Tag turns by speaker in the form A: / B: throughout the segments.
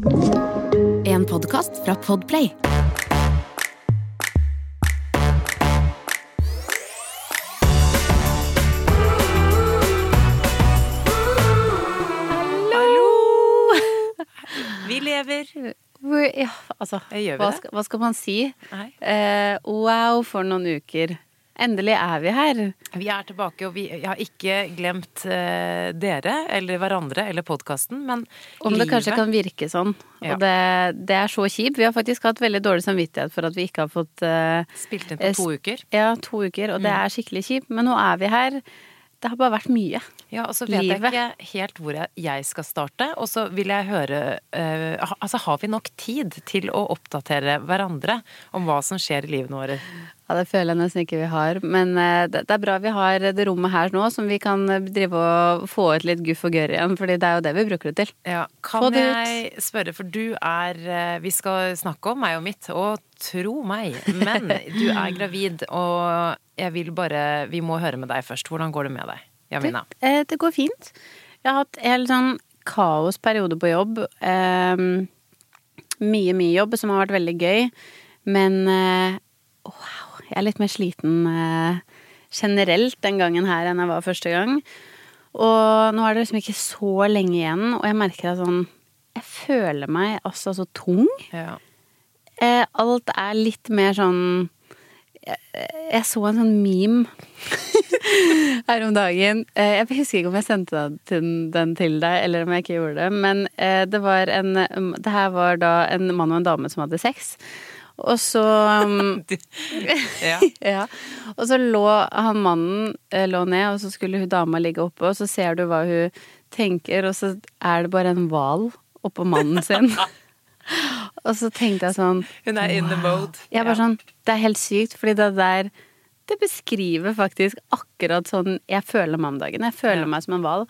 A: En podkast fra Podplay.
B: Vi lever.
C: Ja, altså, hva skal, hva skal man si? Eh, wow, for noen uker. Endelig er vi her.
B: Vi er tilbake, og vi har ikke glemt uh, dere eller hverandre eller podkasten, men
C: Om det kanskje kan virke sånn.
B: Ja.
C: Og det, det er så kjipt. Vi har faktisk hatt veldig dårlig samvittighet for at vi ikke har fått uh,
B: Spilt inn
C: eh,
B: på to uker.
C: Ja, to uker, og det
B: Mm.
C: er skikkelig kjipt. Men nå er vi her. Det har bare vært mye.
B: Ja, og så vet
C: Livet.
B: jeg ikke helt hvor jeg, jeg skal starte. Og så vil jeg høre uh, Altså, har vi nok tid til å oppdatere hverandre om hva som skjer i livene våre?
C: Ja, det føler jeg nesten ikke vi har. Men eh, det, det er bra vi har det rommet her nå, som vi kan eh, drive og få ut litt guff og gørr igjen. Fordi det er jo det vi bruker det til.
B: Ja,
C: Få
B: kan
C: det ut.
B: jeg spørre, for du er eh, Vi skal snakke om meg og mitt, og tro meg, men du er gravid, og jeg vil bare Vi må høre med deg først. Hvordan går det med deg, Jamina?
C: Det, det går fint. Jeg har hatt en helt sånn kaosperiode på jobb. Eh, mye, mye jobb som har vært veldig gøy. Men eh, jeg er litt mer sliten eh, generelt den gangen her enn jeg var første gang. Og nå er det liksom ikke så lenge igjen, og jeg merker at sånn Jeg føler meg altså så tung.
B: Ja.
C: Eh, alt er litt mer sånn jeg, jeg så en sånn meme her om dagen. Eh, jeg husker ikke om jeg sendte den til, deg, eller om jeg ikke gjorde det. Men det var en Det her var da en mann og en dame som hadde sex. Og så um,
B: ja.
C: ja. Og så lå han mannen eh, lå ned, og så skulle hun dama ligge oppe, og så ser du hva hun tenker, og så er det bare en hval oppå mannen sin. og så tenkte jeg sånn
B: Hun er in the mode.
C: Jeg bare
B: Ja.
C: sånn Det er helt sykt, fordi det der Det beskriver faktisk akkurat sånn jeg føler mandagen. Jeg føler
B: Ja.
C: meg som en hval.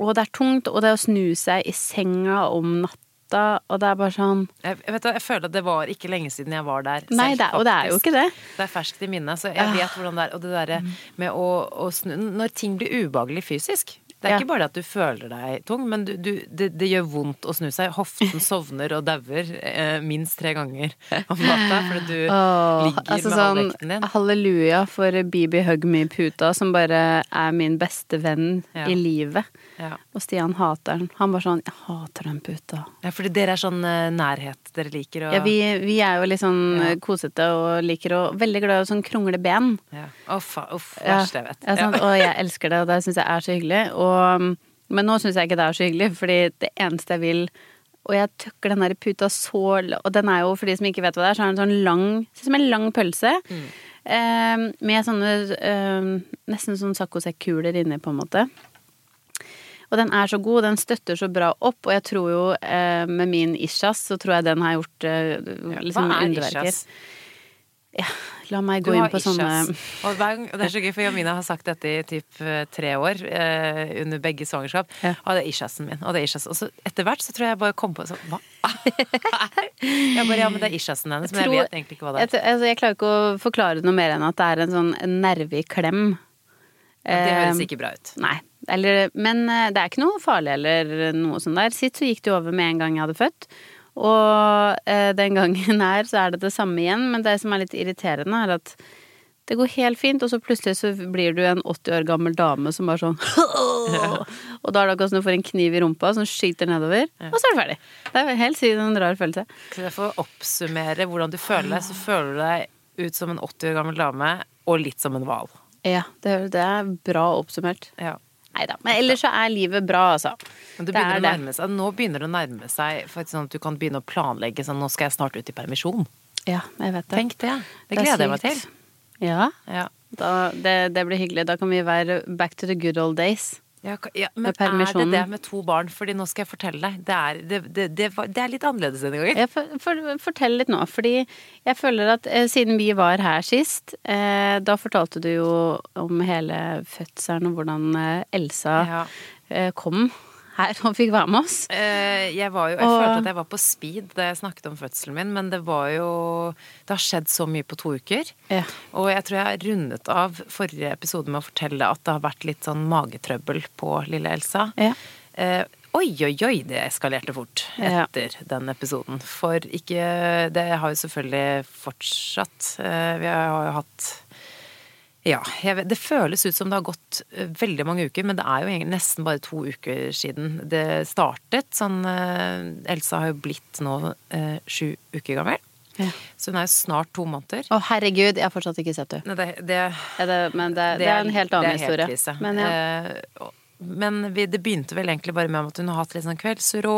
C: Og det er tungt, og det å snu seg i senga om natta, og det er bare sånn
B: Jeg, vet, du, jeg føler at det var ikke lenge siden jeg var der.
C: Nei,
B: selv,
C: det, og det er jo ikke det.
B: Det er ferskt i minnet, så jeg vet hvordan det er. Og det derre med å, å snu Når ting blir ubehagelig fysisk det er
C: Ja.
B: ikke bare det at du føler deg tung, men du, du, det, det gjør vondt å snu seg. Hoften sovner og dauer eh, minst tre ganger om natta fordi du
C: Åh,
B: ligger
C: altså
B: med
C: sånn,
B: halvvekten din.
C: halleluja for Bibi Hug Me-puta, som bare er min beste venn
B: Ja.
C: i livet.
B: Ja.
C: Og Stian hater den. Han bare sånn 'Jeg hater den puta'.
B: ja, fordi dere er sånn eh, nærhet dere liker å
C: Ja, vi, vi er jo litt sånn
B: Ja.
C: kosete og liker å Veldig glad i sånn krongle ben.
B: ja. Uff,
C: Ja,
B: verst jeg vet.
C: ja, sant? Og jeg elsker det, og det syns jeg er så hyggelig. Og, men nå syns jeg ikke det er så hyggelig, fordi det eneste jeg vil Og jeg tøkker den der puta så Og den er jo, for de som ikke vet hva det er, så er den sånn lang Ser ut som en lang pølse.
B: Mm.
C: Eh, med sånne eh, Nesten sånn saccosekk-kuler inni, på en måte. Og den er så god, den støtter så bra opp, og jeg tror jo eh, med min Ishas så tror jeg den har gjort eh, liksom
B: Hva er
C: underverker.
B: Ishas?
C: Ja, la meg gå inn på sånne
B: Og, det er så gøy, for Jamina har sagt dette i typ eh, tre år, eh, under begge svangerskap.
C: Ja.
B: Og det er Ishasen min. Og det er Ishas. Og så etter hvert så tror jeg jeg bare kom på sånn Hva? jeg bare, ja, men det er Ishasen hennes, men jeg
C: tror-
B: vet egentlig ikke hva det er.
C: Jeg, altså, jeg klarer ikke å forklare noe mer enn at det er en sånn nerve i klem.
B: Ja, det høres
C: Eh,
B: ikke bra ut.
C: Nei. Eller, men eh, det er ikke noe farlig eller noe sånt der. Sitt så gikk det over med en gang jeg hadde født. Og eh, den gangen her så er det det samme igjen, men det som er litt irriterende, er at det går helt fint, og så plutselig så blir du en 80 år gammel dame som bare sånn Og da er det akkurat som du får en kniv i rumpa som skyter nedover, og så er du ferdig. Det er helt sykt en rar følelse.
B: For får oppsummere hvordan du føler deg. Så føler du deg ut som en 80 år gammel dame, og litt som en hval.
C: Ja, det, det er bra oppsummert.
B: Ja.
C: Nei da. Men ellers så er livet bra, altså.
B: Men det begynner
C: det
B: å nærme seg, nå begynner det å nærme seg faktisk sånn at du kan begynne å planlegge sånn Nå skal jeg snart ut i permisjon.
C: Ja, jeg vet det.
B: Tenk det. Det
C: det
B: gleder jeg meg til.
C: Ja,
B: Ja.
C: da, det, det blir hyggelig. Da kan vi være back to the good old days.
B: Ja, ja, men er det det med to barn? Fordi nå skal jeg fortelle deg. Det er, det, det, det, det er litt annerledes denne gangen.
C: For, for, fortell litt nå, fordi jeg føler at eh, siden vi var her sist, eh, da fortalte du jo om hele fødselen og hvordan eh, Elsa
B: Ja.
C: eh, kom her og fikk være med oss.
B: Eh, Jeg, var jo, jeg
C: Og-
B: følte at jeg var på speed da jeg snakket om fødselen min, men det var jo Det har skjedd så mye på to uker.
C: Ja.
B: Og jeg tror jeg har rundet av forrige episode med å fortelle at det har vært litt sånn magetrøbbel på lille Elsa.
C: Ja.
B: Eh, Oi, oi, oi, det eskalerte fort
C: Ja.
B: etter den episoden. For ikke Det har jo selvfølgelig fortsatt. Eh, Vi har jo hatt ja, vet, det føles ut som det har gått eh, veldig mange uker, men det er jo nesten bare to uker siden det startet. Sånn, eh, Elsa har jo blitt nå eh, sju uker gammel,
C: Ja.
B: så hun er jo snart to måneder.
C: Å, herregud, jeg har fortsatt ikke sett henne.
B: Det, det,
C: det, men det, det, er en helt annen historie. Men ja.
B: Eh, og- men vi, det begynte vel egentlig bare med at hun har hatt litt sånn kveldsro,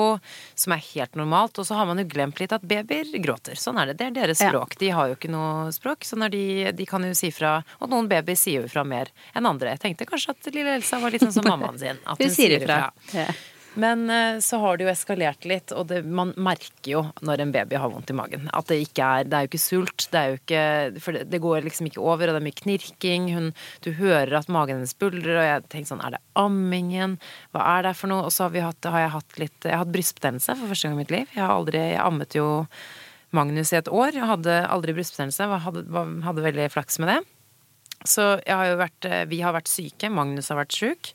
B: som er helt normalt. Og så har man jo glemt litt at babyer gråter. Sånn er det. Det er deres
C: Ja.
B: språk. De har jo ikke noe språk. Så når de, de kan jo si fra Og noen babyer sier jo fra mer enn andre. Jeg tenkte kanskje at lille Elsa var litt sånn som mammaen sin. At
C: Hun sier ifra. Ja.
B: Men eh, så har det jo eskalert litt, og det, man merker jo når en baby har vondt i magen. At det ikke er Det er jo ikke sult, det er jo ikke For det, det går liksom ikke over, og det er mye knirking. Hun, du hører at magen hennes buldrer, og jeg tenker sånn Er det ammingen? Hva er det for noe? Og så har, hatt, har jeg hatt litt Jeg har hatt brystbetennelse for første gang i mitt liv. Jeg har aldri Jeg ammet jo Magnus i et år. Jeg hadde aldri brystbetennelse. Hadde, hadde veldig flaks med det. Så jeg har jo vært eh, Vi har vært syke. Magnus har vært sjuk.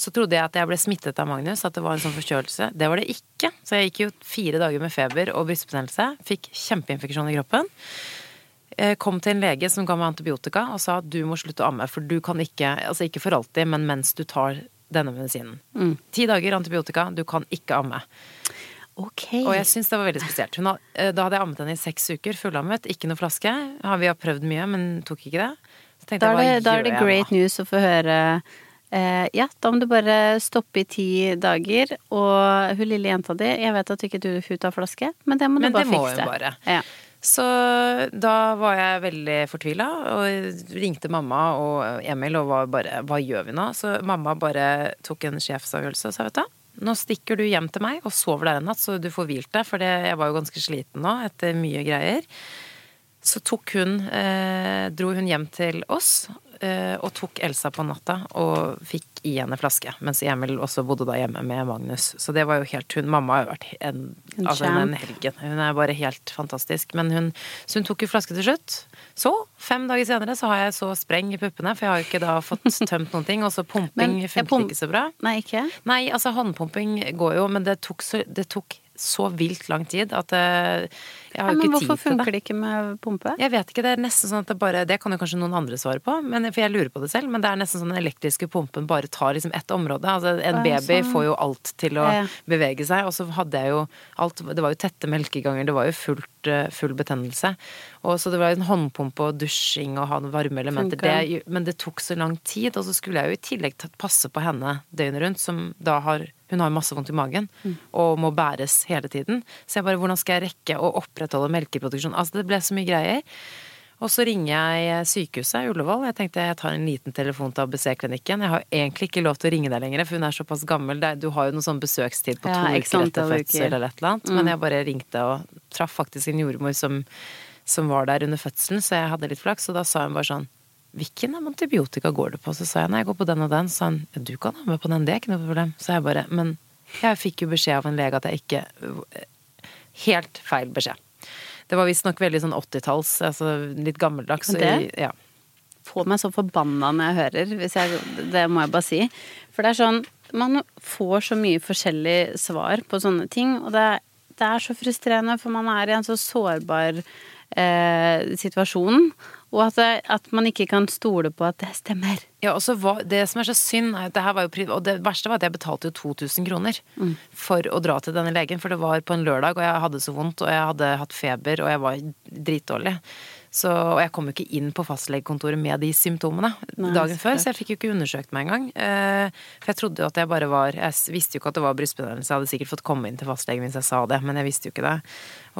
B: Så trodde jeg at jeg ble smittet av Magnus, at det var en sånn forkjølelse. Det var det ikke. Så jeg gikk jo fire dager med feber og brystbetennelse. Fikk kjempeinfeksjon i kroppen. Eh, Kom til en lege som ga meg antibiotika og sa at du må slutte å amme, for du kan ikke, altså ikke for alltid, men mens du tar denne medisinen. Ti dager antibiotika, du kan ikke amme.
C: Ok.
B: Og jeg syns det var veldig spesielt. Had, eh, da hadde jeg ammet henne i seks uker, fullammet, ikke noe flaske. Vi har prøvd mye, men tok ikke det. Så
C: Da er det,
B: jeg,
C: da er det great news å få høre Ja, da må du bare stoppe i ti dager, og hun lille jenta di Jeg vet at ikke du ikke tar flaske, men det må
B: Men
C: du bare
B: det må
C: fikse.
B: hun bare.
C: Ja.
B: Så da var jeg veldig fortvila og ringte mamma og Emil og var bare Hva gjør vi nå? Så mamma bare tok en sjefsavgjørelse og sa vet du nå stikker du hjem til meg og sover der en natt, så du får hvilt deg, for det, jeg var jo ganske sliten nå etter mye greier. Så tok hun eh, Dro hun hjem til oss eh, og tok Elsa på natta og fikk i henne flaske. Mens Emil også bodde da hjemme med Magnus. Så det var jo helt hun Mamma har jo vært en,
C: En
B: altså, en helgen. Hun er bare helt fantastisk. Men hun, så hun tok jo flaske til slutt. Så, fem dager senere, så har jeg så spreng i puppene, for jeg har jo ikke da fått tømt noen ting. Og så pumping funket
C: pump-
B: ikke så bra.
C: Nei, ikke?
B: Nei, altså håndpumping går jo, men det tok så, det tok så vilt lang tid at eh, jeg har
C: Ja,
B: jo
C: men
B: ikke tid
C: hvorfor
B: til det.
C: funker det ikke med pumpe?
B: Jeg vet ikke, det er nesten sånn at det bare Det kan jo kanskje noen andre svare på, men, for jeg lurer på det selv. Men det er nesten sånn at den elektriske pumpen bare tar liksom ett område. Altså en baby
C: sånn.
B: får jo alt til å
C: Ja.
B: bevege seg, og så hadde jeg jo alt Det var jo tette melkeganger, det var jo fullt, eh, full betennelse. Og så det var jo en håndpumpe og dusjing og ha varme elementer. Det, men det tok så lang tid, og så skulle jeg jo i tillegg passe på henne døgnet rundt, som da har hun har masse vondt i magen
C: Mm.
B: og må bæres hele tiden. Så jeg bare, hvordan skal jeg rekke å opprettholde melkeproduksjon? Altså, det ble så mye greier. Og så ringer jeg sykehuset i Ullevål. Jeg tenkte jeg tar en liten telefon til ABC-klinikken. Jeg har egentlig ikke lov til å ringe deg lenger, for hun er såpass gammel. Du har jo noen sånn besøkstid på to
C: ja,
B: uker etter fødsel eller et eller annet. Men jeg bare ringte og traff faktisk en jordmor som, som var der under fødselen, så jeg hadde litt flaks. Og da sa hun bare sånn Hvilken antibiotika går du på? Så sa jeg nei, jeg går på den og den. Så sa hun du kan ha med på den, det er ikke noe problem. Så jeg bare Men jeg fikk jo beskjed av en lege at jeg ikke Helt feil beskjed. Det var visstnok veldig sånn 80-talls, altså litt gammeldags.
C: Det-
B: i- Ja.
C: Får meg så forbanna når jeg hører, hvis jeg, det må jeg bare si. For det er sånn, man får så mye forskjellig svar på sånne ting, og det, er- det er så frustrerende, for man er i en så sårbar eh, situasjon, og at, at man ikke kan stole på at det stemmer.
B: Ja, og så var, Det som er så synd, er at det her var jo Og det verste var at jeg betalte jo 2000 kroner for å dra til denne legen. For det var på en lørdag, og jeg hadde så vondt, og jeg hadde hatt feber, og jeg var dritdårlig. Så, og jeg kom jo ikke inn på fastlegekontoret med de symptomene
C: Nei,
B: dagen før, så jeg fikk jo ikke undersøkt meg engang. Eh, for jeg trodde jo at jeg bare var Jeg visste jo ikke at det var brystbetennelse, jeg hadde sikkert fått komme inn til fastlegen hvis jeg sa det, men jeg visste jo ikke det.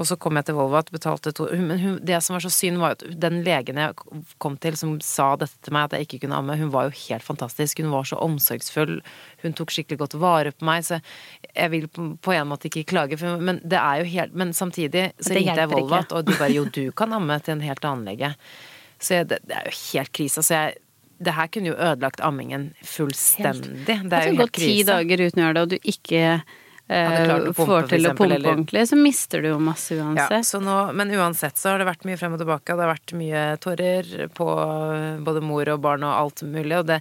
B: Og så kom jeg til Volvat, betalte to Men hun, det som var så synd, var at den legen jeg kom til som sa dette til meg, at jeg ikke kunne amme, hun var jo helt fantastisk. Hun var så omsorgsfull. Hun tok skikkelig godt vare på meg, så jeg vil på, en måte ikke klage, for, men det er jo helt Men samtidig så
C: Det
B: ringte jeg. Volvat, og de bare jo, du kan amme til en helt annen lege. Så jeg, det, det er jo helt krise. Så jeg det her kunne jo ødelagt ammingen fullstendig. Det er jo helt krise.
C: du
B: helt
C: går ti dager uten å gjøre det, og du ikke eh,
B: pumpe,
C: får til å pumpe
B: eller-
C: ordentlig, så mister du jo masse
B: Ja,
C: uansett.
B: så nå, men uansett så har det vært mye frem og tilbake, det har vært mye tårer på både mor og barn og alt mulig. Og det,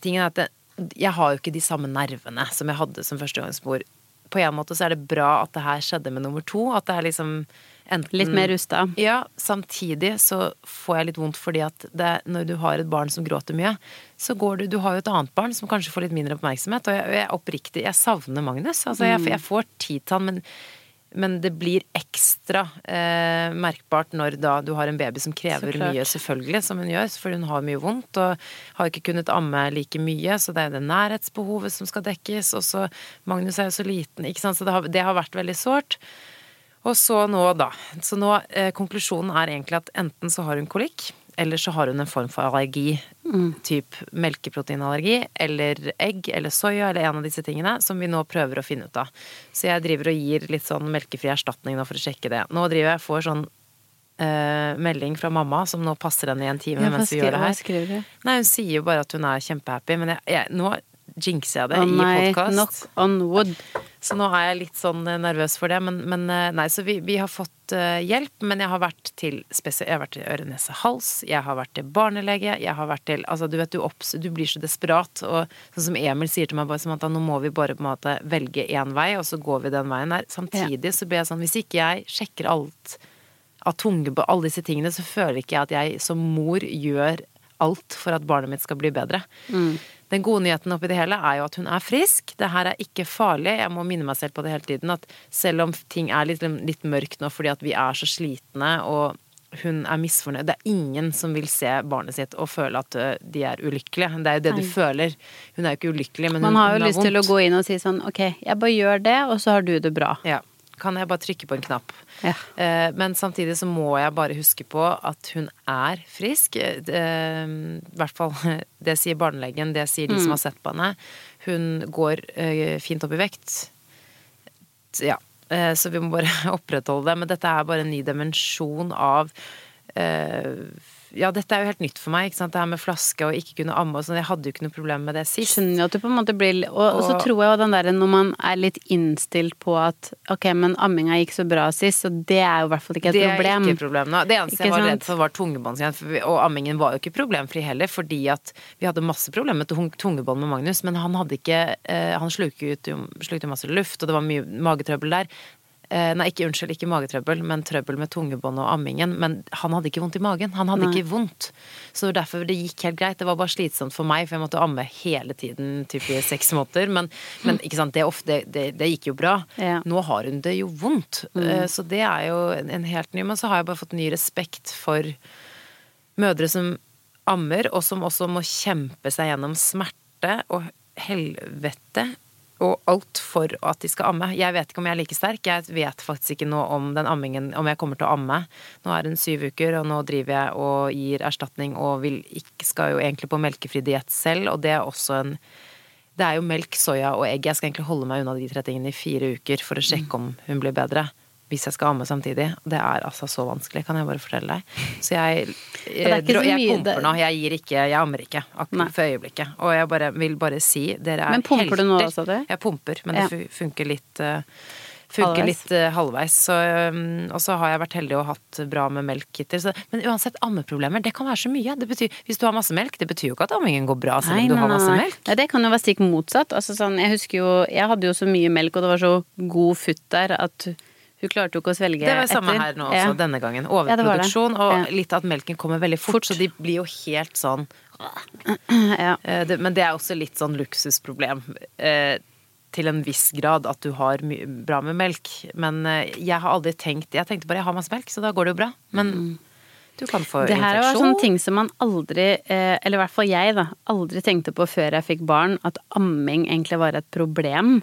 B: tingen er at det, Jeg har jo ikke de samme nervene som jeg hadde som førstegangsmor. På en måte så er det bra at det her skjedde med nummer to. At det er liksom enten
C: Litt mer rusta.
B: Ja, samtidig så får jeg litt vondt fordi at det, når du har et barn som gråter mye, så går du Du har jo et annet barn som kanskje får litt mindre oppmerksomhet, og jeg, jeg oppriktig Jeg savner Magnus. Altså, jeg, jeg får tid til han, men men det blir ekstra eh, merkbart når da du har en baby som krever mye, selvfølgelig, som hun gjør, for hun har mye vondt og har ikke kunnet amme like mye, så det er det nærhetsbehovet som skal dekkes, og så Magnus er jo så liten, ikke sant, så det har, det har vært veldig sårt. Og så nå, da. Så nå, eh, konklusjonen er egentlig at enten så har hun kolikk, eller så har hun en form for allergi. Typ melkeproteinallergi, eller egg, eller soya, eller en av disse tingene, som vi nå prøver å finne ut av. Så jeg driver og gir litt sånn melkefri erstatning nå for å sjekke det. Nå driver jeg får sånn eh, melding fra mamma, som nå passer henne i en time
C: Ja,
B: mens vi gjør det her.
C: skriver du?
B: Nei, hun sier jo bare at hun er kjempehappy, men jeg, jeg, nå jinxer jeg det
C: oh,
B: i podkast.
C: knock on wood.
B: Så nå er jeg litt sånn eh, nervøs for det. Men, men eh, nei, så vi, vi har fått eh, hjelp. Men jeg har vært til spesi- Jeg har vært til øre-nese-hals, jeg har vært til barnelege, jeg har vært til Altså, du vet, du, opps, du blir så desperat. Og sånn som Emil sier til meg bare Samantha, nå må vi bare på en måte velge én vei, og så går vi den veien der. Samtidig så blir jeg sånn, hvis ikke jeg sjekker alt av tunge på alle disse tingene, så føler ikke jeg at jeg som mor gjør alt for at barnet mitt skal bli bedre. Den gode nyheten oppi det hele er jo at hun er frisk. Det her er ikke farlig. Jeg må minne meg selv på det hele tiden. At selv om ting er litt, litt mørkt nå fordi at vi er så slitne og hun er misfornøyd Det er ingen som vil se barnet sitt og føle at de er ulykkelige. Det er jo det du
C: Nei.
B: føler. Hun er jo ikke ulykkelig, men
C: Man
B: hun,
C: har jo
B: lyst
C: lyst til å gå inn og si sånn ok, jeg bare gjør det, og så har du det bra.
B: Ja. Kan jeg bare trykke på en knapp?
C: Ja.
B: Eh, Men samtidig så må jeg bare huske på at hun er frisk. Eh, I hvert fall det sier barnelegen, det sier de
C: Mm.
B: som har sett på henne. Hun går eh, fint opp i vekt. Ja. eh, Så vi må bare opprettholde det. Men dette er bare en ny dimensjon av eh, Ja, dette er jo helt nytt for meg. ikke sant? Det her med flaske og ikke kunne amme og sånn. Jeg hadde jo ikke noe problem med det sist.
C: Skjønner jo at du på en måte blir Og, og så tror jeg jo den derre når man er litt innstilt på at ok, men amminga gikk så bra sist, så det er jo i hvert fall ikke et
B: det
C: problem.
B: er ikke problem nå. Det eneste jeg var
C: sant?
B: redd for, var tungebåndsjern. Og ammingen var jo ikke problemfri heller, fordi at vi hadde masse problemer med tungebånd med Magnus, men han hadde ikke eh, Han slukte jo masse luft, og det var mye magetrøbbel der. Eh, nei, ikke unnskyld, ikke magetrøbbel, men trøbbel med tungebånd og ammingen. Men han hadde ikke vondt i magen. Han hadde
C: Nei.
B: ikke vondt. Så derfor det gikk helt greit. Det var bare slitsomt for meg, for jeg måtte amme hele tiden, typ i seks måneder. Men, men ikke sant, det, ofte, det, det, gikk jo bra.
C: Ja.
B: Nå har hun det jo vondt. Mm. Så det er jo en, en helt ny Men så har jeg bare fått ny respekt for mødre som ammer, og som også må kjempe seg gjennom smerte og helvete og alt for at de skal amme. Jeg vet ikke om jeg er like sterk. Jeg vet faktisk ikke noe om den ammingen, om jeg kommer til å amme. Nå er hun syv uker, og nå driver jeg og gir erstatning og vil ikke, skal jo egentlig på melkefri diett selv, og det er også en det er jo melk, soya og egg. Jeg skal egentlig holde meg unna de tre tingene i fire uker for å sjekke om hun blir bedre. Hvis jeg skal amme samtidig. Det er altså så vanskelig, kan jeg bare fortelle deg. Så jeg,
C: er så
B: jeg pumper nå. Jeg gir ikke, jeg ammer ikke akkurat for øyeblikket. Og jeg bare, vil bare si, dere er
C: Men pumper du nå
B: helter.
C: også, du?
B: Jeg pumper, men
C: Ja.
B: det funker litt eh, Funker
C: Halvveis.
B: litt eh, halvveis. Så, um, og så har jeg vært heldig og hatt bra med melk hittil. Men uansett, ammeproblemer, det kan være så mye. Det betyr, hvis du har masse melk, det betyr jo ikke at ammingen går bra selv om du har masse melk.
C: Nei, det kan jo være stikk motsatt. Altså, sånn, jeg husker jo Jeg hadde jo så mye melk, og det var så god futt der at hun klarte jo ikke å svelge etter.
B: Det var samme
C: etter.
B: her nå også,
C: Ja.
B: denne gangen.
C: Ja, det det.
B: Overproduksjon, og litt at melken kommer veldig fort, så de blir jo helt sånn
C: Ja.
B: eh, Men det er også litt sånn luksusproblem. Eh, til en viss grad at du har bra med melk. Men eh, jeg har aldri tenkt Jeg tenkte bare jeg har masse melk, så da går det jo bra. Men du kan få
C: Mm. Det her var
B: infeksjon.
C: sånne ting som man aldri, eller i hvert fall jeg, da, aldri tenkte på før jeg fikk barn, at amming egentlig var et problem.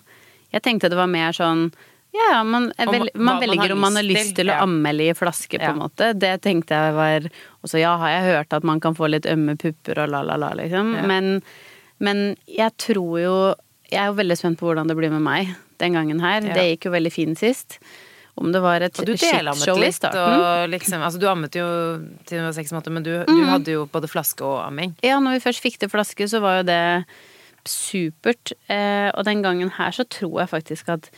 C: Jeg tenkte det var mer sånn ja, man, vel, man
B: man
C: velger om man har
B: lyst til,
C: å eller i flaske, på en måte. Det tenkte jeg var også, ja, har jeg hørt at man kan få litt ømme pupper og la, la, la, liksom. Men, men jeg tror jo Jeg er jo veldig spent på hvordan det blir med meg den gangen her. Det gikk jo veldig fint sist. Om det var et
B: du
C: shitshow i starten.
B: liksom Altså, du ammet jo til du var seks måneder, men du, du
C: Mhm.
B: hadde jo både flaske og amming.
C: Ja, når vi først fikk til flaske, så var jo det supert. Eh, og den gangen her så tror jeg faktisk at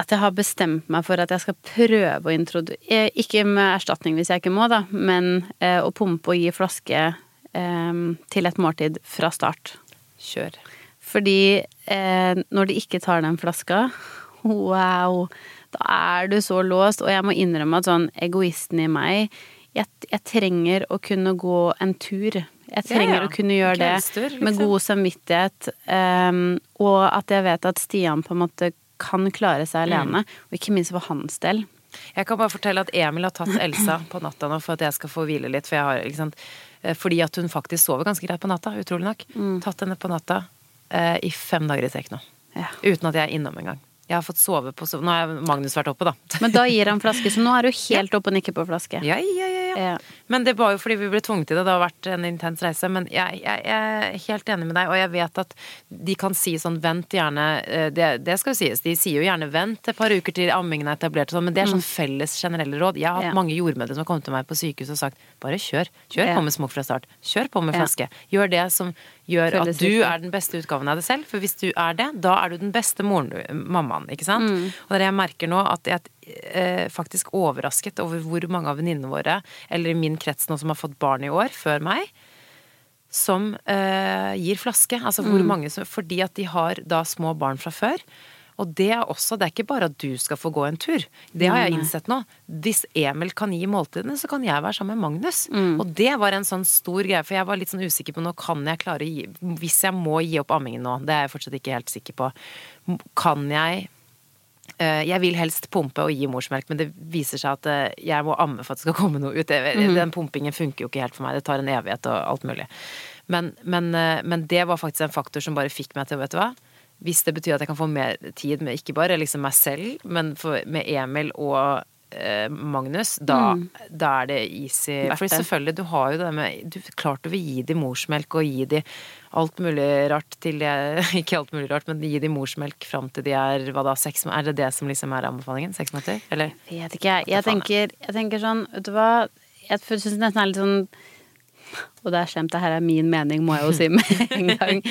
C: at jeg har bestemt meg for at jeg skal prøve å introdusere Ikke med erstatning hvis jeg ikke må, da, men eh, å pumpe og gi flaske eh, til et måltid fra start.
B: Kjør.
C: Fordi eh, når de ikke tar den flaska, wow, da er du så låst. Og jeg må innrømme at sånn egoisten i meg, jeg, jeg trenger å kunne gå en tur. Jeg trenger
B: Ja, ja.
C: å kunne gjøre det
B: Kveldstur,
C: med
B: liksom.
C: god samvittighet. Um, og at jeg vet at Stian på en måte kan klare seg
B: Mm.
C: alene. Og ikke minst for hans del.
B: Jeg kan bare fortelle at Emil har tatt Elsa på natta nå for at jeg skal få hvile litt. For jeg har? Eh, Fordi at hun faktisk sover ganske greit på natta, utrolig nok. Tatt henne på natta eh, i fem dager i trekk nå.
C: Ja.
B: Uten at jeg er innom engang. Jeg har fått sove på sove... Nå har Magnus vært oppe, da.
C: Men da gir han flaske, så nå er du helt oppe og nikker på flaske.
B: Ja, ja, ja, ja. Men det var jo fordi vi ble tvunget til det. Det har vært en intens reise. Men jeg, jeg, jeg er helt enig med deg, og jeg vet at de kan si sånn vent gjerne eh, Det, det skal jo sies. De sier jo gjerne vent et par uker til ammingen er etablert og sånn, men det er sånn felles generelle råd. Jeg har hatt
C: Mm.
B: Mange jordmødre som har kommet til meg på sykehus og sagt bare kjør. Kjør på med smokk fra start. Kjør på med flaske. Gjør det som gjør at du er den beste utgaven av deg selv. For hvis du er det, da er du den beste moren mammaen, ikke sant?
C: Mm.
B: Og jeg merker nå, at jeg er eh, faktisk overrasket over hvor mange av venninnene våre, eller i min krets nå som har fått barn i år, før meg, som uh, gir flaske. Altså hvor
C: Mm.
B: mange som Fordi at de har da små barn fra før. Og det er også, det er ikke bare at du skal få gå en tur. Det har jeg innsett nå. Hvis Emil kan gi måltidene, så kan jeg være sammen med Magnus.
C: Mm.
B: Og det var en sånn stor greie, for jeg var litt sånn usikker på nå kan jeg klare å gi Hvis jeg må gi opp ammingen nå, det er jeg fortsatt ikke helt sikker på, kan jeg eh, jeg vil helst pumpe og gi morsmelk, men det viser seg at eh, jeg må amme for at det skal komme noe ut.
C: Mhm.
B: Den pumpingen funker jo ikke helt for meg. Det tar en evighet og alt mulig. Men, men, eh, men det var faktisk en faktor som bare fikk meg til, vet du hva. Hvis det betyr at jeg kan få mer tid med ikke bare liksom meg selv, men for, med Emil og eh, Magnus, da, da er det easy.
C: Mm.
B: For selvfølgelig, du har jo det med du, Klart du vil gi dem morsmelk og gi dem alt mulig rart til de Ikke alt mulig rart, men gi dem morsmelk fram til de er hva da, seks Er det det som liksom er anbefalingen? Seks måneder? Eller?
C: Vet ikke, jeg. Jeg tenker, jeg tenker sånn, vet du hva Jeg syns nesten er litt sånn Og det er slemt, det her er min mening, må jeg jo si med en gang.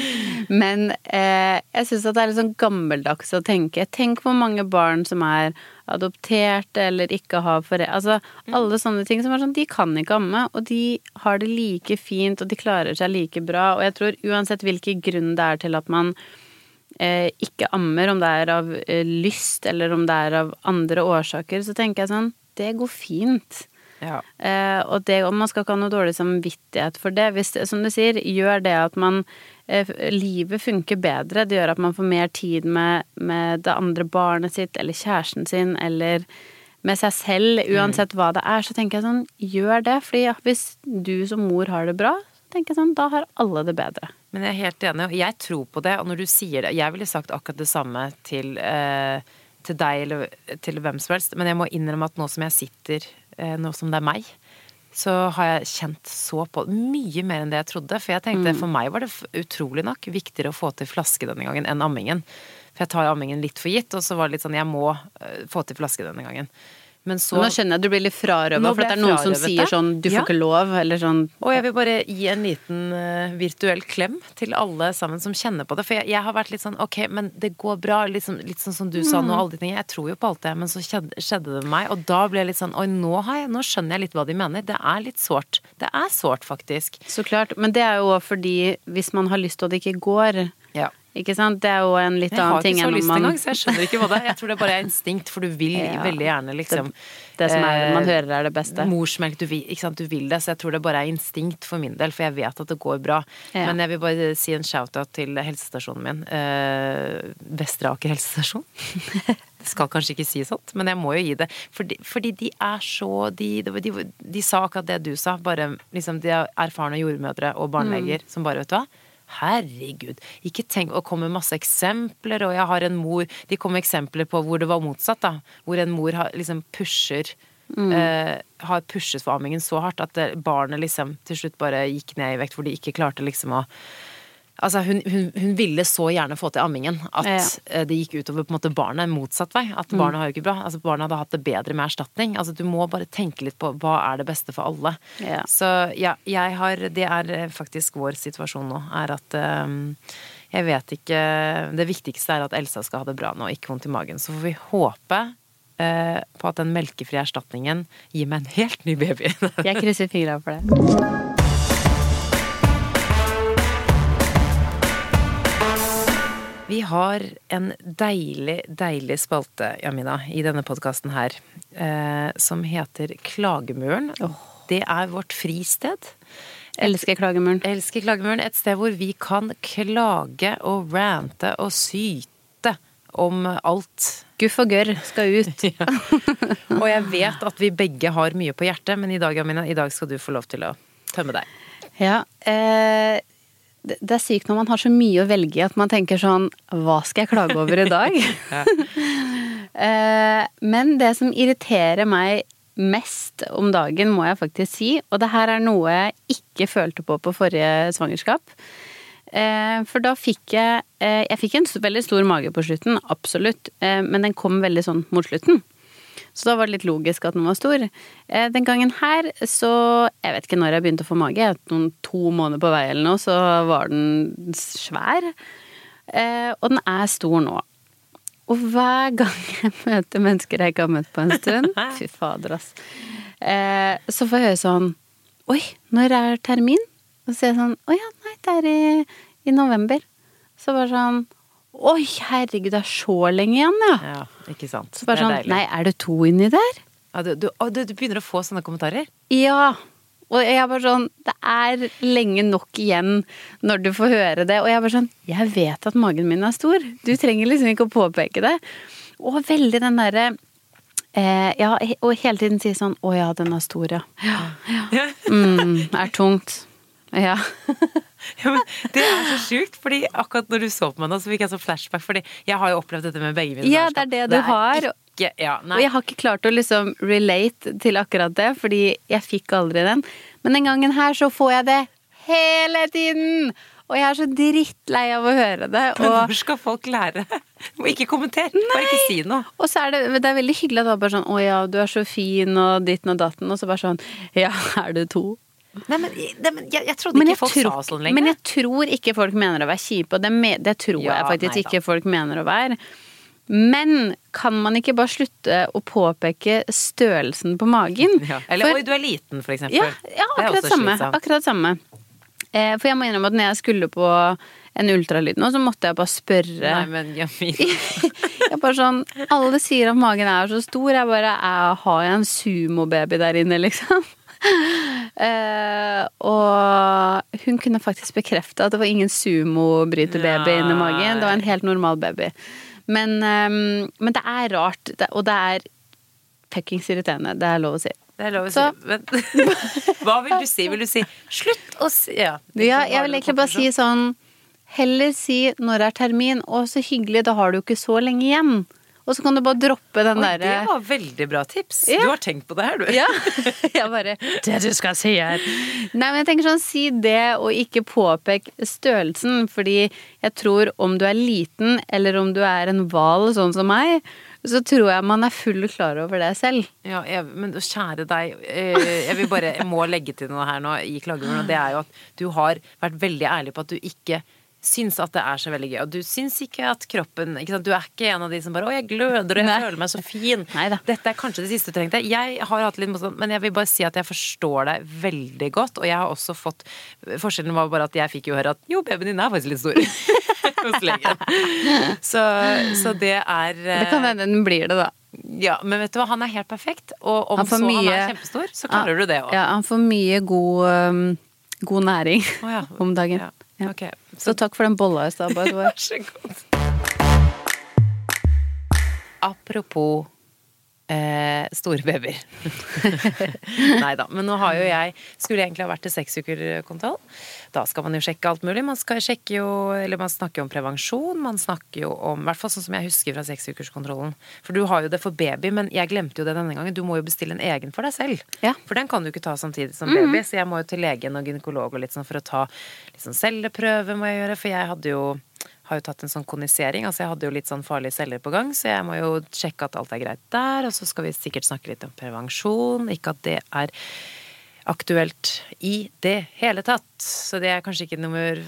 C: Men eh, jeg syns at det er litt sånn gammeldags å tenke. Tenk hvor mange barn som er adoptert eller ikke har foreldre Altså alle sånne ting som er sånn De kan ikke amme, og de har det like fint, og de klarer seg like bra. Og jeg tror uansett hvilken grunn det er til at man eh, ikke ammer, om det er av eh, lyst eller om det er av andre årsaker, så tenker jeg sånn Det går fint.
B: Ja.
C: Eh, og det, og man skal ikke ha noe dårlig samvittighet for det. Hvis, som du sier, gjør det at man eh, Livet funker bedre. Det gjør at man får mer tid med, med det andre barnet sitt eller kjæresten sin eller med seg selv, uansett hva det er, så tenker jeg sånn, gjør det. Fordi ja, hvis du som mor har det bra, tenker jeg sånn, da har alle det bedre.
B: Men jeg er helt enig, og jeg tror på det. Og når du sier det Jeg ville sagt akkurat det samme til, eh, til deg eller til hvem som helst, men jeg må innrømme at nå som jeg sitter, nå som det er meg, så har jeg kjent så på mye mer enn det jeg trodde. For jeg tenkte for meg var det utrolig nok viktigere å få til flaske denne gangen enn ammingen. For jeg tar ammingen litt for gitt, og så var det litt sånn jeg må eh, få til flaske denne gangen. Men så
C: Nå skjønner jeg at du blir litt frarøva, for at det er noen som sier sånn, du får
B: Ja.
C: ikke lov, eller sånn.
B: Og jeg vil bare gi en liten uh, virtuell klem til alle sammen som kjenner på det. For jeg, jeg har vært litt sånn ok, men det går bra. Liksom, litt sånn som du sa nå, alle de tingene. Jeg tror jo på alt det, men så skjedde, skjedde det med meg. Og da ble jeg litt sånn oi, nå, har jeg, nå skjønner jeg litt hva de mener. Det er litt sårt. Det er sårt, faktisk.
C: Så klart. Men det er jo fordi hvis man har lyst og det ikke går. Ikke sant. Det er jo en litt annen ting Jeg har
B: ikke så lyst
C: man
B: engang, så jeg skjønner ikke hva det er. Jeg tror det bare er instinkt, for du vil
C: Ja.
B: veldig gjerne liksom
C: Det som er,
B: eh,
C: man hører er det beste.
B: Morsmelk, du vil, ikke sant, du vil det, så jeg tror det bare er instinkt for min del, for jeg vet at det går bra.
C: Ja.
B: Men jeg vil bare si en shout-out til helsestasjonen min. Eh, Vestre Aker helsestasjon. Det skal kanskje ikke si sånt, men jeg må jo gi det. Fordi, fordi de er så de, de, de, de sa akkurat det du sa, bare liksom de er erfarne jordmødre og barneleger
C: Mm.
B: som bare, vet du hva. Herregud. Ikke tenk å komme masse eksempler, og jeg har en mor De kom med eksempler på hvor det var motsatt, da. Hvor en mor har, liksom pusher eh, Har pushet for ammingen så hardt at det, barnet liksom til slutt bare gikk ned i vekt, hvor de ikke klarte liksom å Altså, hun, hun, hun ville så gjerne få til ammingen at
C: Ja.
B: ja. det gikk utover på en måte barnet motsatt vei. At barnet har jo ikke bra. Altså, barnet hadde hatt det bedre med erstatning. Altså, du må bare tenke litt på hva er det beste for alle.
C: Ja.
B: Så ja, jeg har Det er eh, faktisk vår situasjon nå, er at um, jeg vet ikke Det viktigste er at Elsa skal ha det bra nå, ikke vondt i magen. Så får vi håpe uh, på at den melkefrie erstatningen gir meg en helt ny baby.
C: Jeg krysser fingra for det.
B: Vi har en deilig, deilig spalte, Jamina, i denne podkasten her, eh, som heter Klagemuren. Det er vårt fristed.
C: Elsker klagemuren.
B: Elsker Klagemuren. Et sted hvor vi kan klage og rante og syte om alt.
C: Guff og gørr skal ut.
B: Og jeg vet at vi begge har mye på hjertet, men i dag, Jamina, i dag skal du få lov til å tømme deg.
C: Ja, eh, det det er sykt når man har så mye å velge i at man tenker sånn Hva skal jeg klage over i dag? eh, men det som irriterer meg mest om dagen, må jeg faktisk si, og det her er noe jeg ikke følte på på forrige svangerskap. Eh, for da fikk jeg eh, Jeg fikk en veldig stor mage på slutten, absolutt, men den kom veldig sånn mot slutten. Så da var det litt logisk at den var stor. Eh, Den gangen her så Jeg vet ikke når jeg begynte å få mage. Noen to måneder på vei eller noe, så var den svær. Eh, Og den er stor nå. Og hver gang jeg møter mennesker jeg ikke har møtt på en stund Fy fader, ass. Eh, Så får jeg høre sånn Oi, når er termin? Og så sier jeg sånn Å ja, nei, det er i, i november. Så bare sånn Oi, herregud, det er så lenge igjen, ja.
B: Ja, ikke sant.
C: Så bare
B: det er
C: sånn
B: deilig.
C: Nei, er det to inni der?
B: Ja, du, du, du, du begynner å få sånne kommentarer?
C: Ja. Og jeg er bare sånn Det er lenge nok igjen når du får høre det. Og jeg er bare sånn Jeg vet at magen min er stor. Du trenger liksom ikke å påpeke det. Og veldig den derre eh, Ja, og hele tiden si sånn Å ja, den er stor, ja. Ja. Mm, er tungt. Ja.
B: Ja, men det er så sjukt, fordi akkurat når du så på meg nå, så fikk jeg så flashback. Fordi jeg har jo opplevd dette med begge mine
C: Ja, det er det du har.
B: Ikke, ja.
C: Og jeg har ikke klart å liksom relate til akkurat det, fordi jeg fikk aldri den. Men den gangen her så får jeg det hele tiden! Og jeg er så drittlei av å høre det.
B: Men
C: Og,
B: hvor skal folk lære? Må ikke kommentere, bare ikke si noe.
C: og så er det, det er veldig hyggelig at det er bare sånn Å ja, du er så fin, og ditten og datten. Og så bare sånn Ja, er du to?
B: Nei, men, nei, men jeg, jeg trodde
C: Men
B: ikke
C: jeg,
B: folk
C: tror,
B: sa sånn lenger.
C: men jeg tror ikke folk mener å være kjipe, og det, me, det tror
B: Ja,
C: jeg faktisk
B: nei
C: ikke folk mener å være. Men kan man ikke bare slutte å påpeke størrelsen på magen?
B: ja. Eller
C: For-
B: oi, du er liten, for eksempel.
C: Ja, ja akkurat samme. Akkurat samme. Eh, for jeg må innrømme at når jeg skulle på en ultralyd nå, så måtte jeg bare spørre.
B: Nei, men Jamina.
C: jeg bare sånn, Alle sier at magen er så stor. Jeg bare Har jeg en sumobaby der inne, liksom? Eh, og hun kunne faktisk bekrefte at det var ingen sumobryterbaby inni magen. Det var en helt normal baby. Men, um, men det er rart, det, og det er fuckings irriterende. Det er lov å si.
B: Det er lov å si. Men hva vil du si? Vil du si slutt å si Ja,
C: Ja, jeg vil egentlig bare si sånn Heller si når er termin, og så hyggelig, da har du ikke så lenge igjen. Og så kan du bare droppe den derre
B: det var veldig bra tips.
C: Ja.
B: Du har tenkt på det her, du.
C: Ja. Jeg bare Det du skal si her. Nei, men jeg tenker sånn, si det, og ikke påpek størrelsen. Fordi jeg tror om du er liten, eller om du er en hval sånn som meg, så tror jeg man er full klar over det selv.
B: Ja, jeg, men kjære deg, eh, jeg vil bare, jeg må legge til noe her nå i klagemuren, og det er jo at du har vært veldig ærlig på at du ikke syns at det er så veldig gøy. Og du syns ikke at kroppen ikke? Du er ikke en av de som bare 'Å, jeg gløder, og jeg
C: Nei.
B: føler meg så fin'.
C: Neida.
B: Dette er kanskje det siste du trengte. Jeg har hatt litt motstand, men jeg vil bare si at jeg forstår deg veldig godt. Og jeg har også fått Forskjellen var bare at jeg fikk jo høre at 'jo, babyen din er faktisk litt stor'. Hos legen. Så, så det er
C: Det kan hende den blir det, da.
B: ja, men vet du hva, han er helt perfekt. Og om
C: Han så
B: så han er kjempestor, så klarer du det òg.
C: Ja, han får mye god, um, god næring
B: oh, ja.
C: om dagen.
B: Ja.
C: Ja.
B: Ok,
C: Så takk for den bolla i stad, by the way.
B: Vær så god. Apropos eh, store babyer. Nei da. Men nå har jo jeg Skulle egentlig ha vært til seksukerkontroll. Da skal man jo sjekke alt mulig. Man skal sjekke jo Eller man snakker jo om prevensjon. Man snakker jo om I hvert fall sånn som jeg husker fra seksukerskontrollen. For du har jo det for baby, men jeg glemte jo det denne gangen. Du må jo bestille en egen for deg selv.
C: Ja. Mhm.
B: For den kan du ikke ta samtidig som baby. Så jeg må jo til legen og gynekolog og litt sånn for å ta litt sånn celleprøve må jeg gjøre. For jeg hadde jo har jo tatt en sånn konisering. Altså jeg hadde jo litt sånn farlige celler på gang, så jeg må jo sjekke at alt er greit der. Og så skal vi sikkert snakke litt om prevensjon. Ikke at det er aktuelt i det hele tatt. Så det er kanskje ikke nummer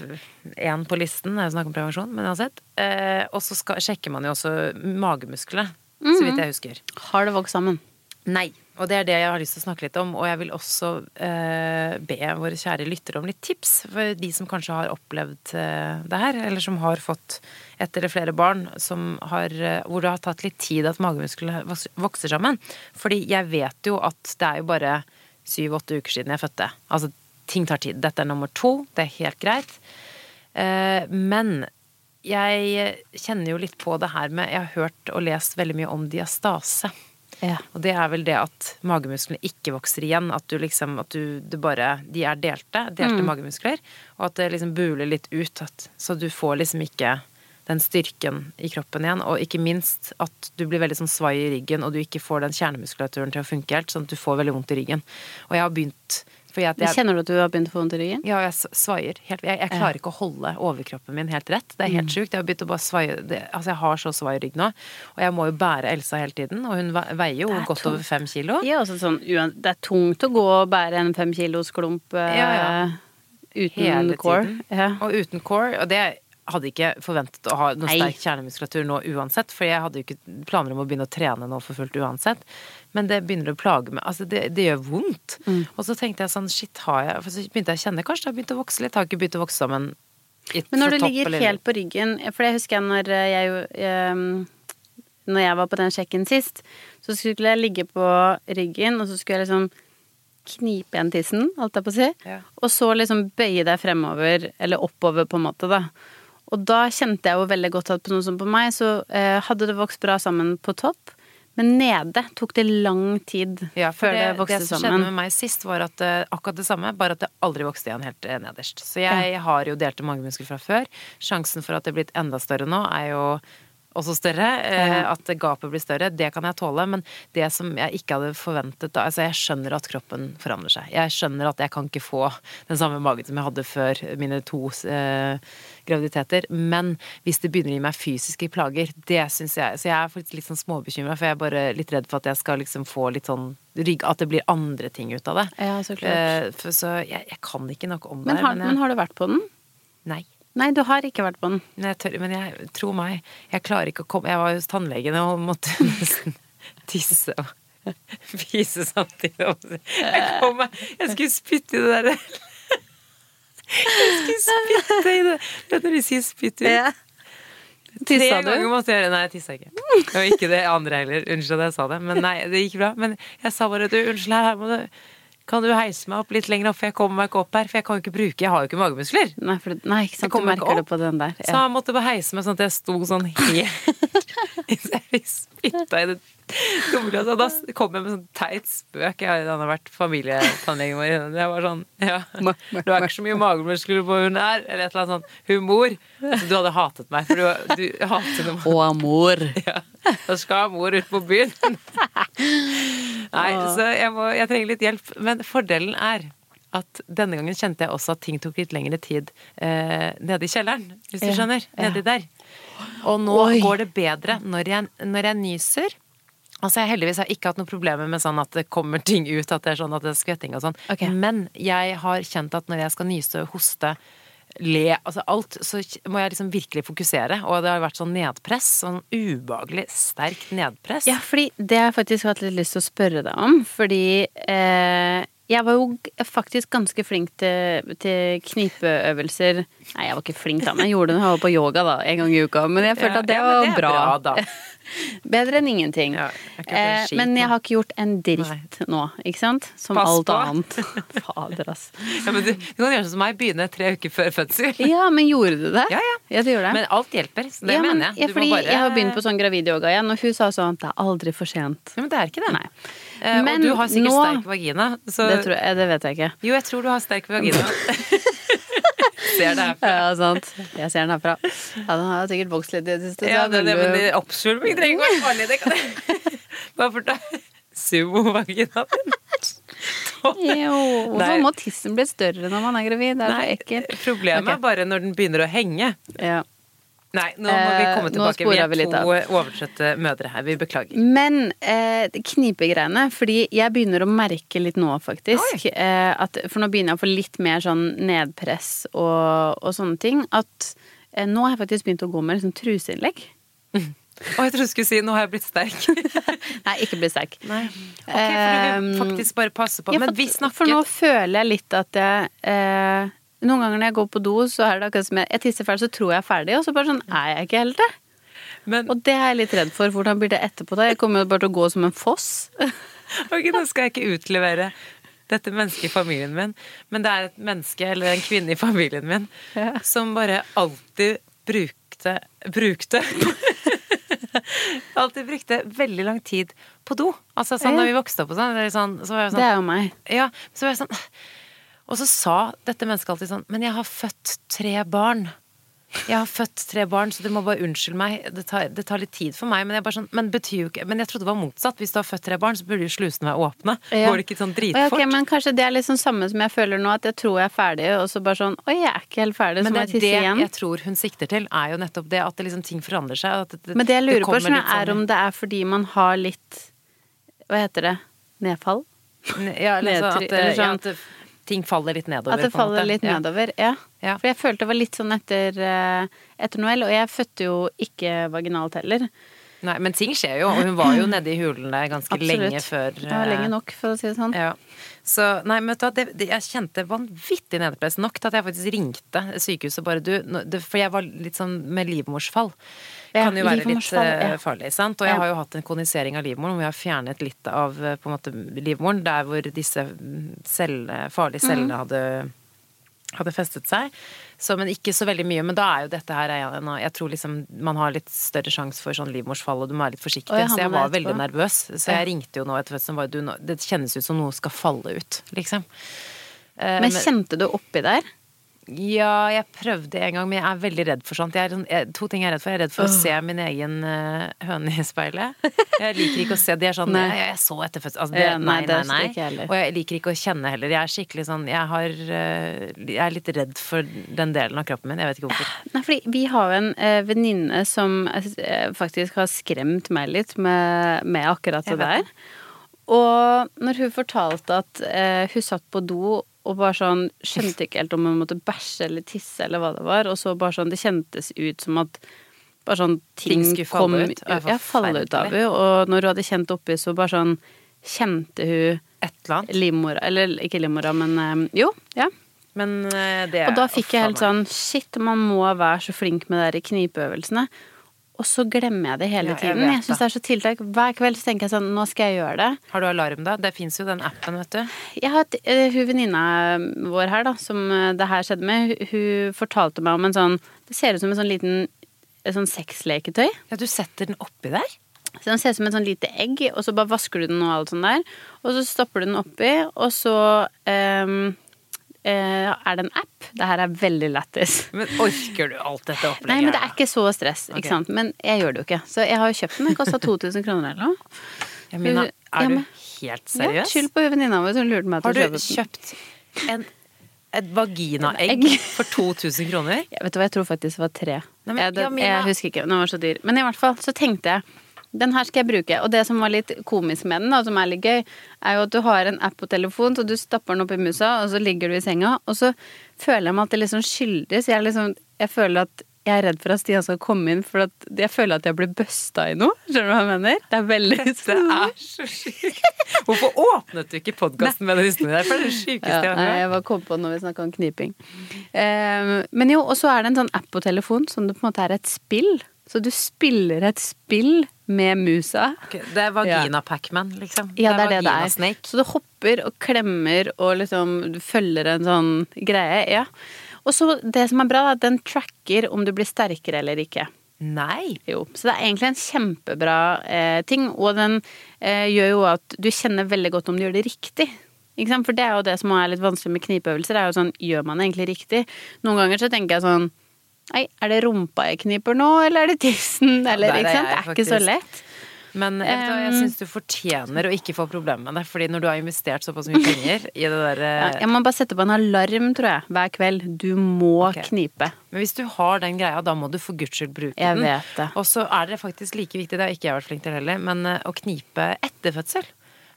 B: én på listen, det er snakker om prevensjon, men uansett. Eh, og så sjekker man jo også magemusklene, så vidt jeg husker.
C: Har det vokst sammen?
B: Nei, Og det er det jeg har lyst til å snakke litt om. Og jeg vil også eh, be våre kjære lyttere om litt tips. For de som kanskje har opplevd eh, det her, eller som har fått ett eller flere barn har, eh, hvor det har tatt litt tid at magemusklene vokser sammen. Fordi jeg vet jo at det er jo bare syv-åtte uker siden jeg fødte. Altså, ting tar tid. Dette er nummer to. Det er helt greit. Eh, men jeg kjenner jo litt på det her med Jeg har hørt og lest veldig mye om diastase.
C: Ja.
B: Og det er vel det at magemusklene ikke vokser igjen. At du liksom At du det bare De er delte. Delte magemuskler. Og at det liksom buler litt ut. At, så du får liksom ikke den styrken i kroppen igjen. Og ikke minst at du blir veldig sånn svai i ryggen, og du ikke får den kjernemuskulaturen til å funke helt. Sånn at du får veldig vondt i ryggen. Og jeg har begynt jeg,
C: Kjenner du at du har begynt å få vondt i ryggen?
B: ja, jeg svaier. Helt, jeg, jeg klarer ikke å holde overkroppen min helt rett. Det er helt sjukt. Jeg har begynt å bare svaie det, Altså, jeg har så svai rygg nå. Og jeg må jo bære Elsa hele tiden. Og hun veier jo godt
C: tungt.
B: over fem kilo.
C: Ja, også sånn, det er tungt å gå og bære en fem kilos klump eh,
B: Ja, ja.
C: uten
B: Hele
C: core. Ja.
B: Og uten core. Og det hadde ikke forventet å ha noe sterk kjernemuskulatur nå uansett. For jeg hadde jo ikke planer om å begynne å trene nå for fullt uansett. Men det begynner å plage meg. Altså, det, det gjør vondt.
C: Mm.
B: Og så tenkte jeg sånn, shit, har jeg For så begynte jeg å kjenne kanskje det har begynt å vokse litt. Har ikke begynt å vokse sammen
C: Men når du
B: topp
C: ligger
B: eller-
C: helt på ryggen For det husker jeg når jeg jo ehm, Når jeg var på den sjekken sist, så skulle jeg ligge på ryggen, og så skulle jeg liksom knipe igjen tissen, holdt jeg på å si.
B: Ja.
C: Og så liksom bøye deg fremover, eller oppover, på en måte, da. Og da kjente jeg jo veldig godt at på noe som på meg, så eh, hadde det vokst bra sammen på topp. Men nede tok det lang tid
B: Ja,
C: før det,
B: det,
C: vokste
B: det som
C: sammen.
B: skjedde med meg sist, var at eh, akkurat det samme, bare at det aldri vokste igjen helt eh, nederst. Så jeg har jo delte magemuskler fra før. Sjansen for at det er blitt enda større nå, er jo også større. Eh. At gapet blir større, det kan jeg tåle. Men det som jeg ikke hadde forventet da Altså, jeg skjønner at kroppen forandrer seg. Jeg skjønner at jeg kan ikke få den samme magen som jeg hadde før mine to eh, graviditeter. Men hvis det begynner å gi meg fysiske plager, det syns jeg Så jeg er faktisk litt sånn småbekymra, for jeg er bare litt redd for at jeg skal liksom få litt sånn rygg At det blir andre ting ut av det.
C: Ja, så klart.
B: Eh, for, så jeg, jeg kan ikke noe om det.
C: Men har,
B: men jeg,
C: men har du vært på den?
B: Nei.
C: Nei, du har ikke vært på den.
B: Men jeg, tør, men jeg tro meg, jeg klarer ikke å komme Jeg var hos tannlegen og måtte nesten tisse og fise samtidig. Jeg kom Jeg skulle spytte i det derre Jeg skulle spytte i det Vet du når de sier spytt ut? Tre
C: Tissa du?
B: ganger måtte jeg gjøre Nei, jeg tissa ikke. Og ikke det andre heller. Unnskyld at jeg sa det. Men nei, det gikk bra. Men jeg sa bare du, unnskyld her må du Kan du heise meg opp litt lenger opp, for jeg kommer meg ikke opp her. For jeg kan jo ikke bruke Jeg har jo ikke magemuskler.
C: Nei, for, nei ikke sant, du merker det på den der.
B: Så jeg måtte bare heise meg sånn at jeg sto sånn helt jeg spytta i det da kom jeg med sånn teit spøk. Jeg hadde Han har vært familietannlegen vår. Jeg var sånn Ja, du har ikke så mye magemuskler på hun her. Eller et eller annet sånn humor. Så du hadde hatet meg, for du, du hater noe.
C: Og amor.
B: ja. Da skal mor ut på byen. Nei, så jeg, må, jeg trenger litt hjelp. Men fordelen er at denne gangen kjente jeg også at ting tok litt lengre tid eh, nede i kjelleren, hvis du skjønner. Nedi der. Og nå
C: Oi.
B: går det bedre når jeg, når jeg nyser. Altså jeg heldigvis har ikke hatt noen problemer med sånn at det kommer ting ut, at det er sånn at det er skvetting og sånn.
C: Ok.
B: Men jeg har kjent at når jeg skal nyse, hoste, le, altså alt, så må jeg liksom virkelig fokusere. Og det har vært sånn nedpress. Sånn ubehagelig sterkt nedpress.
C: Ja, fordi det har jeg faktisk hatt litt lyst til å spørre deg om. Fordi eh, jeg var jo faktisk ganske flink til, til knipeøvelser. Nei, jeg var ikke flink da, men jeg gjorde det når jeg var på yoga da, en gang i uka. Men jeg følte
B: Ja,
C: at det
B: ja,
C: var
B: det er
C: bra.
B: bra.
C: Bedre enn ingenting.
B: Ja, jeg
C: eh, men jeg har ikke gjort en dritt nå, ikke sant? Som
B: Pass
C: alt
B: på.
C: annet. Fader, ass.
B: Ja, men du, du kan gjøre sånn som meg, begynne tre uker før fødsel.
C: Ja, men gjorde du det?
B: Ja, ja.
C: Ja, du det.
B: Men alt hjelper. Så det
C: ja,
B: mener jeg.
C: Ja, fordi
B: bare-
C: jeg har begynt på sånn gravidyoga igjen, og hun sa sånn at det er aldri for sent.
B: Ja, men det er ikke det.
C: Nei.
B: Eh,
C: Men
B: og du har sikkert
C: nå-
B: sterk vagina. Så
C: Det, tror jeg, det vet jeg ikke.
B: Jo, jeg tror du har sterk vagina. Ser det herfra.
C: Ja, sant. Jeg ser den herfra. Ja, den har sikkert vokst litt i det siste.
B: Ja, det, det, men det- oppskjulping trenger ikke være farlig. Det kan jeg. Bare for da Sumo-vaginaen din.
C: Jo, hvorfor må tissen bli større når man er gravid? Det er så ekkelt.
B: problemet
C: okay.
B: er bare når den begynner å henge.
C: Ja.
B: Nei, nå må vi
C: Eh,
B: komme tilbake. Vi
C: sporer
B: er to overtrøtte mødre her. Vi beklager.
C: Men eh, knipegreiene, fordi jeg begynner å merke litt nå, faktisk. Eh, at, for nå begynner jeg å få litt mer sånn nedpress og, og sånne ting. At eh, nå har jeg faktisk begynt å gå med liksom truseinnlegg.
B: Og jeg trodde du skulle si 'nå har jeg blitt sterk'.
C: Nei, ikke blitt sterk.
B: Nei. Ok, for du vil faktisk bare passe på.
C: Ja,
B: Men vi snakket
C: for nå føler jeg litt at jeg eh, Noen ganger når jeg går på do, så er det akkurat som jeg, jeg tisser ferdig, så tror jeg er ferdig, og så bare sånn er jeg ikke helt det.
B: men,
C: Og det er jeg litt redd for. Hvordan blir det etterpå da? Jeg kommer jo bare til å gå som en foss.
B: Ok, nå skal jeg ikke utlevere dette mennesket i familien min, men det er et menneske eller en kvinne i familien min
C: Ja.
B: som bare alltid brukte Brukte Alltid brukte veldig lang tid på do. Altså sånn da vi vokste opp og sånn, sånn, så var jeg
C: Det
B: sånn
C: er jo meg.
B: Ja, så var jeg sånn Og så sa dette mennesket alltid sånn Men jeg har født tre barn. Jeg har født tre barn, så du må bare unnskylde meg. Det tar, det tar litt tid for meg. Men jeg, bare sånn, men, ikke, men jeg trodde det var motsatt. Hvis du har født tre barn, så burde jo slusene være åpne.
C: Ja.
B: Går det ikke sånn dritfort?
C: Okay, men kanskje det er litt sånn samme som jeg føler nå, at jeg tror jeg er ferdig, og så bare sånn Oi, jeg er ikke helt ferdig, så må jeg tisse igjen.
B: Men det jeg tror hun sikter til, er jo nettopp det at det liksom ting forandrer seg. At det,
C: Men det jeg lurer på, sånn, er om det er fordi man har litt Hva heter det? Nedfall?
B: ja, liksom, at,
C: eller
B: ja,
C: sånn-
B: at det- ting faller litt nedover.
C: At det faller litt
B: Ja.
C: nedover? Ja.
B: Ja.
C: For jeg følte det var litt sånn etter, eh, etter Noel, og jeg fødte jo ikke vaginalt heller.
B: Nei, men ting skjer jo, og hun var jo nede i hulene ganske
C: Absolutt.
B: lenge før
C: Det var
B: eh,
C: lenge nok, for å si det sånn.
B: Ja. Så nei, men vet du det, det, jeg kjente vanvittig nedpress nok til at jeg faktisk ringte sykehuset bare du det, For jeg var litt sånn med livmorsfall.
C: Ja,
B: kan jo være litt eh,
C: ja.
B: farlig, sant. Og jeg har jo hatt en konisering av livmoren hvor jeg har fjernet litt av eh, på en måte livmoren der hvor disse cellene, farlige
C: Mhm.
B: cellene hadde hadde festet seg. Så, men ikke så veldig mye. Men da er jo dette her Jeg tror liksom man har litt større sjanse for sånn livmorsfall, og du må være litt forsiktig.
C: Jeg
B: så jeg var veldig nervøs. Så jeg ringte jo nå etter fødselen Det kjennes ut som noe skal falle ut, liksom. Eh,
C: Men kjente du oppi der?
B: Ja, jeg prøvde en gang, men jeg er veldig redd for sånt. Jeg er, sånn- jeg, to ting jeg er redd for. Jeg er redd for å se min egen eh, høne i speilet. Jeg liker ikke å se Det er sånn
C: Nei.
B: jeg, jeg så etter fødselen. Altså, det, nei,
C: nei,
B: nei, nei. Og jeg liker ikke å kjenne heller. Jeg er skikkelig sånn Jeg, har, eh, jeg er litt redd for den delen av kroppen min. Jeg vet ikke hvorfor.
C: Nei, fordi vi har jo en eh, venninne som faktisk har skremt meg litt med, med akkurat det der.
B: det.
C: Og når hun fortalte at hun satt på do og bare sånn skjønte ikke helt om hun måtte bæsje eller tisse eller hva det var, og så bare sånn Det kjentes ut som at bare sånn ting,
B: Ting
C: kom
B: ut.
C: Ja, falle ut av henne. Og når hun hadde kjent oppi, så bare sånn kjente hun
B: Et eller annet.
C: livmora Eller ikke livmora, men eh, jo. Ja.
B: Men eh, det
C: Og da fikk jeg helt sånn Shit, man må være så flink med de knipeøvelsene. Og så glemmer jeg det hele
B: Ja, jeg
C: tiden. Jeg syns
B: det.
C: er så tiltak. Hver kveld så tenker jeg sånn Nå skal jeg gjøre det.
B: Har du alarm, da? Det fins jo den appen, vet du.
C: Jeg har hatt eh, Hun venninna vår her, da, som eh, det her skjedde med, hun- fortalte meg om en sånn Det ser ut som en sånn liten et sånn sexleketøy.
B: Ja, du setter den oppi der?
C: Så Den ser ut som et sånn lite egg, og så bare vasker du den og alt sånt der. Og så stopper du den oppi, og så eh, er det en app. Det her er veldig lættis.
B: Men orker du alt dette opplegget?
C: Nei, men det er ikke så stress,
B: Okay.
C: ikke sant. Men jeg gjør det jo ikke. Så jeg har jo kjøpt den. Den kosta 2000 kroner eller noe.
B: Ja, Mina, er du
C: helt
B: helt
C: Ja,
B: seriøs?
C: Skyld på venninna vår som lurte meg til
B: Har
C: å
B: du
C: kjøpe den.
B: kjøpt en, et vaginaegg
C: Egg.
B: for 2000 kroner?
C: Ja, vet du hva, jeg tror faktisk det var tre.
B: Nei, men,
C: jeg, det,
B: ja,
C: jeg husker ikke, den var så dyr. Men i hvert fall så tenkte jeg den her skal jeg bruke. Og det som var litt komisk med den, da, som er litt gøy, er jo at du har en app på telefon, så du stapper den opp i musa, og så ligger du i senga, og så føler jeg meg alltid litt sånn skyldig, så jeg liksom Jeg føler at jeg er redd for at Stian skal komme inn, for at jeg føler at jeg blir busta i noe. Skjønner du hva jeg mener? Det er veldig
B: Det er så sykt. Hvorfor åpnet du ikke podkasten med den historien der? For det er det sjukeste
C: Ja, nei, jeg bare kom på når vi snakka om kniping. Um, men jo, og så er det en sånn app på telefon som det på en måte er et spill. Så du spiller et spill med musa.
B: Okay, Det er vagina Pacman, liksom.
C: Ja, det er det det er.
B: Snake.
C: Så du hopper og klemmer og liksom du følger en sånn greie. Ja. Og så det som er bra, er at den tracker om du blir sterkere eller ikke.
B: Nei!
C: Jo, så det er egentlig en kjempebra eh, ting, og den eh, gjør jo at du kjenner veldig godt om du gjør det riktig. For det er jo det som er litt vanskelig med knipeøvelser, er jo sånn, gjør man det egentlig riktig? Noen ganger så tenker jeg sånn, nei, er det rumpa jeg kniper nå, eller er det tissen? Eller,
B: ja,
C: ikke sant?
B: jeg
C: Det er ikke så lett.
B: Men jeg, vet jeg
C: Um,
B: syns du fortjener å ikke få problemer med det. Fordi når du har investert såpass mye penger i det der
C: Ja,
B: eh,
C: jeg må bare sette på en alarm, tror jeg, hver kveld. Du må
B: okay.
C: knipe.
B: Men hvis du har den greia, da må du for guds skyld bruke
C: Jeg
B: den.
C: vet det.
B: Og så er det faktisk like viktig, det har ikke jeg vært flink til heller, men eh, å knipe etter fødsel.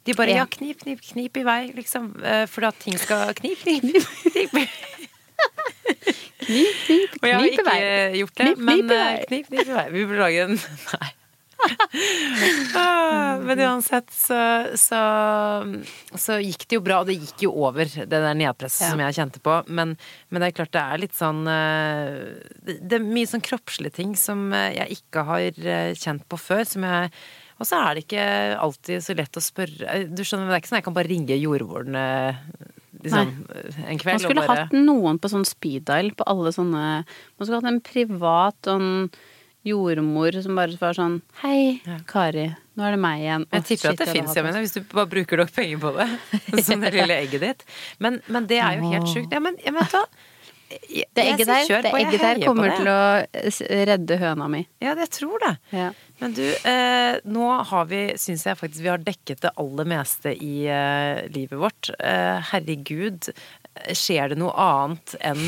B: De bare
C: Ja.
B: ja, knip, knip, knip i vei, liksom. eh, For at ting skal Knip, knip, knip.
C: Knip, knip,
B: Og jeg har ikke
C: vei.
B: gjort det,
C: Knip,
B: men
C: knip i
B: eh, knip, knip i vei. Vi burde lage en Nei. Ah, Men uansett så, så, så gikk det jo bra, og det gikk jo over, det der nedpresset
C: Ja.
B: som jeg kjente på. Men, men det er klart det er litt sånn eh, Det, det er mye sånn kroppslige ting som eh, jeg ikke har eh, kjent på før, som jeg og så er det ikke alltid så lett å spørre Du skjønner, Det er ikke sånn jeg kan bare ringe jordmoren eh, liksom, en
C: Man skulle
B: bare
C: hatt noen på sånn speed dial på alle sånne Man skulle hatt en privat sånn jordmor som bare var sånn Hei. Kari. Nå er det meg igjen.
B: Jeg tipper
C: shit,
B: at det fins, jeg mener, hvis du bare bruker nok penger på det. Som det lille egget ditt. Men, men det er jo helt sjukt. Ja, men, jeg vet hva? Jeg-
C: Det egget der, det egget der kommer til å redde høna mi.
B: Ja, jeg tror det.
C: Ja.
B: Men du, eh, nå har vi, syns jeg faktisk vi har dekket det aller meste i eh, livet vårt. Eh, herregud, skjer det noe annet enn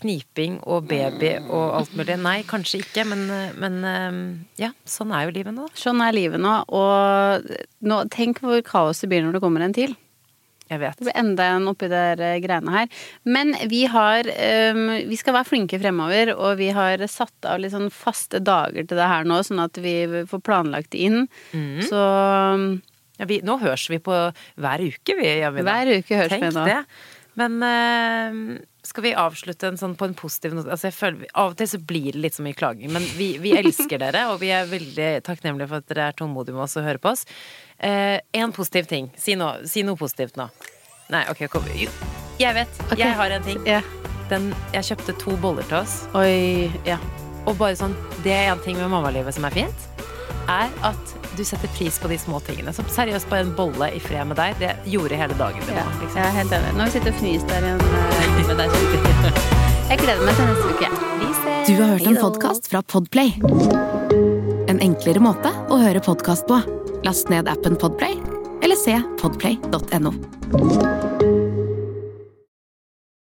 B: kniping og baby og alt mulig? Nei, kanskje ikke, men, eh, men eh, ja, sånn er jo livet nå.
C: Sånn er livet nå, og nå, tenk hvor kaos det blir når det kommer en til.
B: Jeg vet.
C: Det blir enda en oppi der eh, greiene her. Men vi har ehm, Vi skal være flinke fremover, og vi har satt av litt sånn faste dager til det her nå, sånn at vi får planlagt det inn.
B: Mm.
C: Så
B: Ja, vi, nå høres vi på hver uke, vi. Jamina.
C: hver uke høres
B: Tenk
C: vi nå.
B: det. Men eh, skal vi avslutte en sånn på en positiv note? Altså, jeg føler, av og til så blir det litt så mye klaging, men vi, vi elsker dere, og vi er veldig takknemlige for at dere er tålmodige med oss og hører på oss. Eh, en positiv ting. Si, noe- si noe positivt nå. Nei, ok, kom. Jo, Jeg vet.
C: Okay.
B: Jeg har en ting.
C: Yeah.
B: Den, jeg kjøpte to boller til oss,
C: Oi. Ja.
B: og bare sånn Det er en ting med mammalivet som er fint, er at du setter pris på de små tingene. Som seriøst, bare en bolle i fred med deg, det gjorde hele dagen din.
C: ja.
B: liksom.
C: Jeg er helt enig. Nå sitter vi og fnyser der igjen en eh. Jeg gleder meg til neste uke. Vi ses.
A: Du har hørt en podkast fra Podplay. En enklere måte å høre podkast på. Last ned appen Podplay, eller se podplay.no.